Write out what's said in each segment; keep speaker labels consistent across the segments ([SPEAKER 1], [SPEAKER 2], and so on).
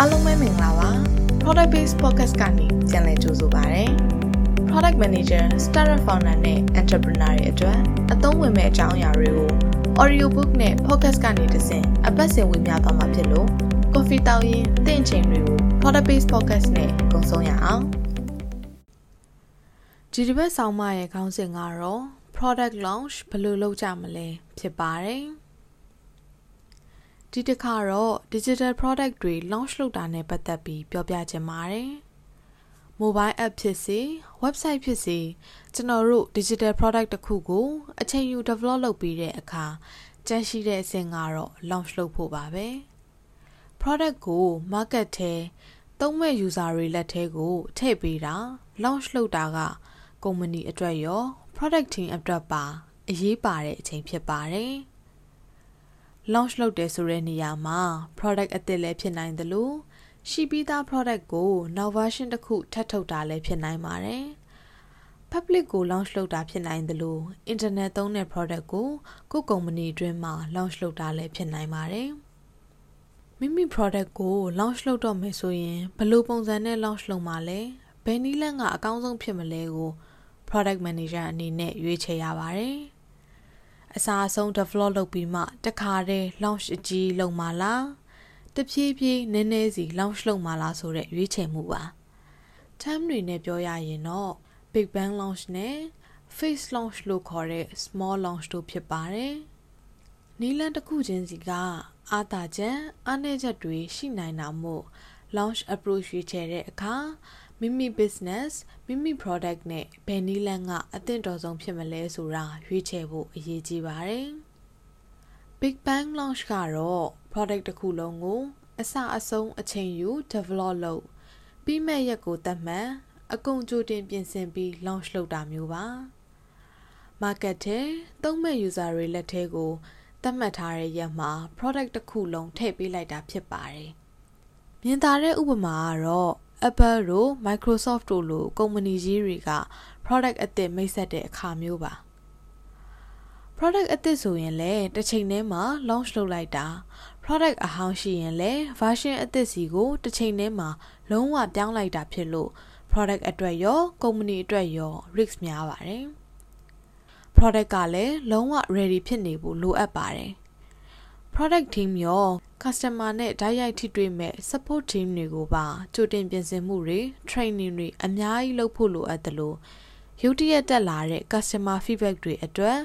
[SPEAKER 1] အားလုံးပဲမင်္ဂလာပါ Product Based Podcast ကနေပြန်လည်ကြိုဆိုပါရစေ Product Manager, Startup Founder နဲ့ Entrepreneur တွေအတွက်အသုံးဝင်မဲ့အကြောင်းအရာတွေကို Audio Book နဲ့ Podcast ကနေတဆင့်အပတ်စဉ်ဝင်ပြသွားမှာဖြစ်လို့ Coffee တောင်းရင်တင့်ချိန်တွေကို Product Based Podcast နဲ့ကုံဆုံးရအောင်ဒီတစ်ပတ်ဆောင်းမရဲ့ခေါင်းစဉ်ကတော့ Product Launch ဘယ်လိုလုပ်ကြမလဲဖြစ်ပါတယ် ဒီတစ်ခါတော့ digital product တွေ launch လုပ်တာနဲ့ပတ်သက်ပြီးပြောပြချင်ပါတယ်။ mobile app ဖြစ်စေ website ဖြစ်စေကျွန်တော်တို့ digital product တစ်ခုကိုအချိန်ယူ develop လုပ်ပြီးတဲ့အခါကြန့်ရှိတဲ့အဆင့်ကတော့ launch လုပ်ဖို့ပါပဲ။ product ကို market ထဲသုံးမဲ့ user တွေလက်ထဲကိုထည့်ပေးတာ launch လုပ်တာက ကုမ္ပဏီအတွက်ရော product team အတွက်ပါ အရေးပါတဲ့အချိန်ဖြစ်ပါတယ်။ launch လုပ်တယ်ဆိုတဲ့နေရာမှာ product အသစ်လည်းဖြစ်နိုင်တယ်လို့ရှိပြီးသား product ကိုနောက် version တစ်ခုထပ်ထုတ်တာလည်းဖြစ်နိုင်ပါတယ်။ public ကို launch လုပ်တာဖြစ်နိုင်တယ်လို့ internet သုံးတဲ့ product ကိုကိုကုမ္ပဏီအတွင်းမှာ launch လုပ်တာလည်းဖြစ်နိုင်ပါတယ်။မိမိ product ကို launch လုပ်တော့မယ်ဆိုရင်ဘယ်လိုပုံစံနဲ့ launch လုပ်မှာလဲဘယ်နည်းလမ်းကအကောင်းဆုံးဖြစ်မလဲကို product manager အနေနဲ့ရွေးချယ်ရပါတယ်။ အစားအဆုံး develop လုပ်ပြီးမှတခါတည်း launch အကြီးလုပ်မှာလားတဖြည်းဖြည်းနည်းနည်းစီ launch လုပ်မှာလားဆိုတဲ့ရွေးချယ်မှုပါ term တွေနဲ့ပြောရရင်တော့ big bang launch နဲ့ phase launch လို့ခေါ်တဲ့ small launch တို့ဖြစ်ပါတယ်နီလန်တစ်ခုချင်းစီကအာသာချက်အားနည်းချက်တွေရှိနိုင်တာမို့ launch approach ရွေးချယ်တဲ့အခါ မိမိ business မိမိ product နဲ့ဘယ်နည်းလမ်းကအသင့်တော်ဆုံးဖြစ်မလဲဆိုတာရွေးချယ်ဖို့အရေးကြီးပါတယ် Big Bang Launch ကတော့ product တစ်ခုလုံးကိုအစအဆုံးအချိန်ယူ develop လုပ်ပြီးမဲ့ရက်ကိုသတ်မှတ်အကုန်ကြိုတင်ပြင်ဆင်ပြီး launch လုပ်တာမျိုးပါ market ထဲသုံးမဲ့ user တွေလက်ထဲကိုသတ်မှတ်ထားတဲ့ရက်မှာ product တစ်ခုလုံးထည့်ပေးလိုက်တာဖြစ်ပါတယ်မြင်သာတဲ့ဥပမာကတော့ Apple တို့ Microsoft တို့လိုကုမ္ပဏီကြီးတွေက product အသစ်မိတ်ဆက်တဲ့အခါမျိုးပါ product အသစ်ဆိုရင်လည်းတစ်ချိန်တည်းမှာ launch လုပ်လိုက်တာ product အဟောင်းရှိရင်လည်း version အသစ်စီကိုတစ်ချိန်တည်းမှာလုံးဝပြောင်းလိုက်တာဖြစ်လို့ product အတွက်ရောကုမ္ပဏီအတွက်ရော risk များပါတယ် product ကလည်းလုံးဝ ready ဖြစ်နေဖို့လိုအပ်ပါတယ် product team ရော customer နဲ့ဓာတ်ရိုက်ထိတွေ့မဲ့ support team တွေကိုပါကြိုတင်ပြင်ဆင်မှုတွေ training တွေအများကြီးလုပ်ဖို့လိုအပ်တယ်လို့ရုတ်တရက်တက်လာတဲ့ customer feedback တွေအတွက်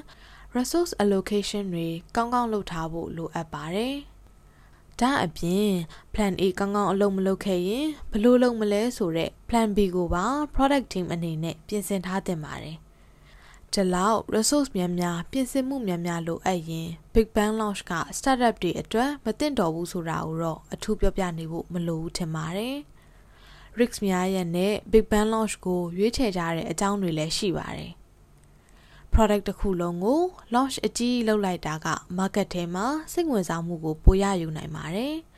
[SPEAKER 1] resource allocation တွေကောင်းကောင်းလုပ်ထားဖို့လိုအပ်ပါတယ်။ဒါအပြင် plan A ကောင်းကောင်းအလုပ်မလုပ်ခဲ့ရင်ဘယ်လိုလုပ်မလဲဆိုတဲ့ plan B ကိုပါ product team အနေနဲ့ပြင်ဆင်ထားသင့်ပါတယ် ဒီလောက် resource များများပြင်ဆင်မှုများများလိုအပ်ရင် Big Bang Launch က startup တွေအတွက်မသင့်တော်ဘူးဆိုတာကိုတော့အထူးပြောပြနေဖို့မလိုဘူးထင်ပါတယ်။ Risk များရဲ့နဲ့ Big Bang Launch ကိုရွေးချယ်ကြတဲ့အကြောင်းတွေလည်းရှိပါတယ်။ product တစ်ခုလုံးကို launch အကြီးလုပ်လိုက်တာက market ထဲမှာစိတ်ဝင်စားမှုကိုပိုရယူနိုင်ပါတယ်။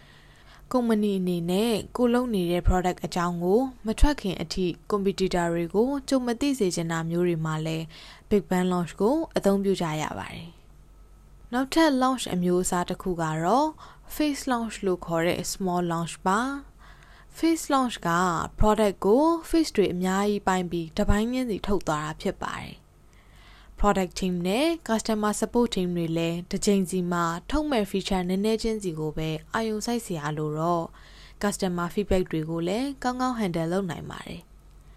[SPEAKER 1] ကုမ္ပဏီအနေနဲ့ကိုလုံးနေတဲ့ product အကြောင်းကို မထွက်ခင်အထိ competitor တွေကိုကြုံမသိစေချင်တာမျိုးတွေမှာလည်း Big Bang Launch ကိုအသုံးပြုကြရပါတယ်။နောက်ထပ် launch အမျိုးအစားတစ်ခုကတော့ Phase Launch လို့ခေါ်တဲ့ small launch ပါ Phase Launch က product ကို phase တွေအများကြီးပိုင်းပြီးတပိုင်းချင်းစီထုတ်သွားတာဖြစ်ပါတယ် product team နဲ့ customer support team တွေလည်းတစ်ချိန်စီမှာထုတ်မဲ့ feature နည်းနည်းချင်းစီကိုပဲအာရုံစိုက်စရာလို့တော့ customer feedback တွေကိုလည်းကောင်းကောင်း handle လုပ်နိုင်ပါတယ်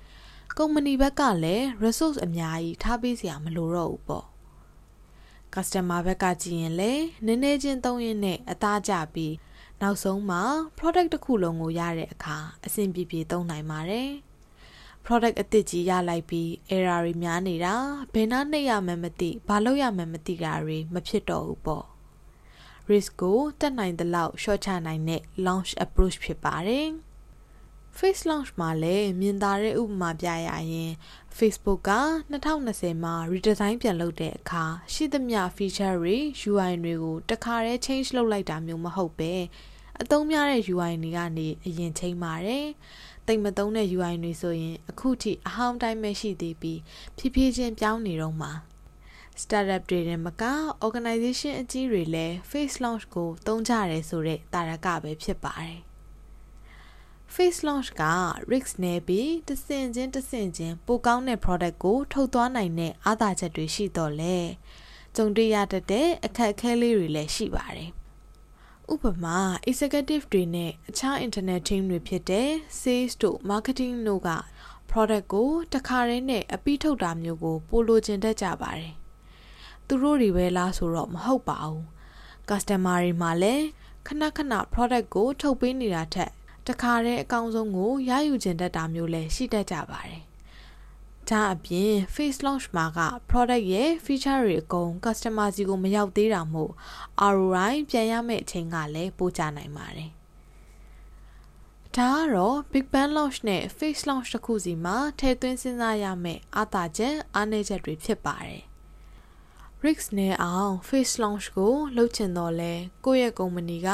[SPEAKER 1] ။ကုမ္ပဏီဘက်ကလည်း resource အများကြီးထားပေးစရာမလိုတော့ဘူးပေါ့။ customer ဘက်ကကြည့်ရင်လည်းနည်းနည်းချင်းသုံးရင်းနဲ့အသားကျပြီးနောက်ဆုံးမှာ product တစ်ခုလုံးကိုရတဲ့အခါအဆင်ပြေပြေသုံးနိုင်ပါတယ်။ product အသစ်ကြီးရလိုက်ပြီး error တွေများနေတာဘယ်နှနှိပ်ရမှန်းမသိဘာလုပ်ရမှန်းမသိတာတွေမဖြစ်တော့ဘူးပေါ့ risk ကိုတက်နိုင်သလောက် short ချနိုင်တဲ့ launch approach ဖြစ်ပါတယ် face launch မှာလည်းမြင်သာတဲ့ဥပမာပြရရင် Facebook က2020မှာ redesign ပြန်လုပ်တဲ့အခါရှိသမျှ feature တွေ UI တွေကိုတခါတည်း change လုပ်လိုက်တာမျိုးမဟုတ်ပဲ အသုံးများတဲ့ UI တွေကနေအရင်ချိန်ပါတယ်တိတ်မသုံးတဲ့ UI တွေဆိုရင်အခုထိအဟောင်းတိုင်းပဲရှိသေးပြီးဖြည်းဖြည်းချင်းပြောင်းနေတော့မှာ startup တွေနဲ့မက organization အကြီးတွေလည်း face launch ကိုသုံးကြတယ်ဆိုတဲ့တာရကပဲဖြစ်ပါတယ် face launch က risk နဲ့ပြီးတဆင့်ချင်းတဆင့်ချင်းပိုကောင်းတဲ့ product ကိုထုတ်သွားနိုင်တဲ့အားသာချက်တွေရှိတော့လေကြုံတွေ့ရတတ်တဲ့အခက်အခဲလေးတွေလည်းရှိပါတယ် ဥပမာ executive တွေနဲ့အခြား internet team တွေဖြစ်တဲ့ sales တို့ marketing တို့က product ကိုတခါတည်းနဲ့အပြီးထုတ်တာမျိုးကို ပိုလိုချင်တတ်ကြပါတယ်သူတို့တွေပဲလားဆိုတော့မဟုတ်ပါဘူး customer တွေမှာလည်းခဏခဏ product ကို ထုတ်ပေးနေတာထက်တခါတည်းအကောင်းဆုံးကိုရယူကျင်တတ်တာမျိုးလည်းရှိတတ်ကြပါတယ်။ ဒါအပြင် face launch မှာက product ရဲ့ feature တွေအကုန် customer စီကိုမရောက်သေးတာမို့ ROI ပြန်ရမယ့်အချိန်ကလည်းပိုကြနိုင်ပါတယ်။ဒါကတော့ Big Bang Launch နဲ့ Face Launch တစ်ခုစီမှာထည့်သွင်းစဉ်းစားရမယ့်အားသာချက်အားနည်းချက်တွေဖြစ်ပါတယ်။ Risk နဲ့အောင် Face Launch ကိုလုပ်ချင်တော့လဲကိုယ့်ရဲ့ကုမ္ပဏီက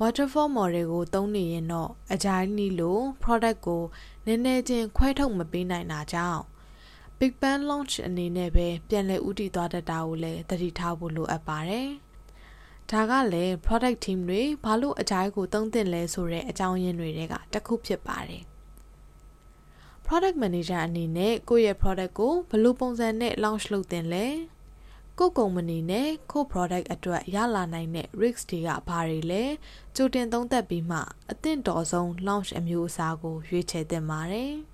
[SPEAKER 1] waterfall model ကိုသုံးနေရင်တော့ agile နည်းလို product ကိုနည်းနည်းချင်းခွဲထုတ်မပေးနိုင်တာကြောင့် Big Bang launch အနေနဲ့ပဲပြန်လည်ဦးတည်သွားတတ်တာကိုလည်းသတိထားဖို့လိုအပ်ပါတယ်။ဒါကလည်း product team တွေဘာလို့ agile ကိုသုံးသင့်လဲဆိုတဲ့အကြောင်းရင်းတွေကတစ်ခုဖြစ်ပါတယ်။ product manager အနေနဲ့ကိုယ့်ရဲ့ product ကိုဘယ်လိုပုံစံနဲ့ launch လုပ်သင့်လဲ။ကိုကုမ္ပဏီနဲ့ကို product အတွက်ရလာနိုင်တဲ့ risk တွေကဘာတွေလဲကြိုတင်သုံးသပ်ပြီးမှအသင့်တော်ဆုံး launch အမျိုးအစားကိုရွေးချယ်သင့်ပါတယ်။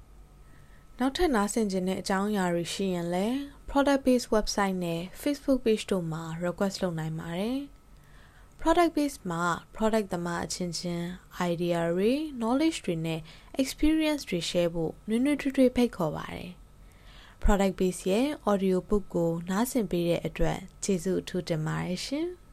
[SPEAKER 1] နောက်ထပ်နားဆင်ခြင်းတဲ့အကြောင်းအရာတွေရှိရင်လည်း product based website နဲ့ Facebook page တို့မှာ request လုပ်နိုင်ပါတယ်။ product base မှာ product သမားအချင်းချင်း idea တွေ knowledge တွေနဲ့ experience တွေ share ဖို့နွေးနွေးထွေးထွေးဖိတ်ခေါ်ပါတယ်။ product base ရဲ့ audio book ကို နားဆင်ပေးတဲ့အတွက်ကျေးဇူးအထူးတင်ပါတယ်ရှင်။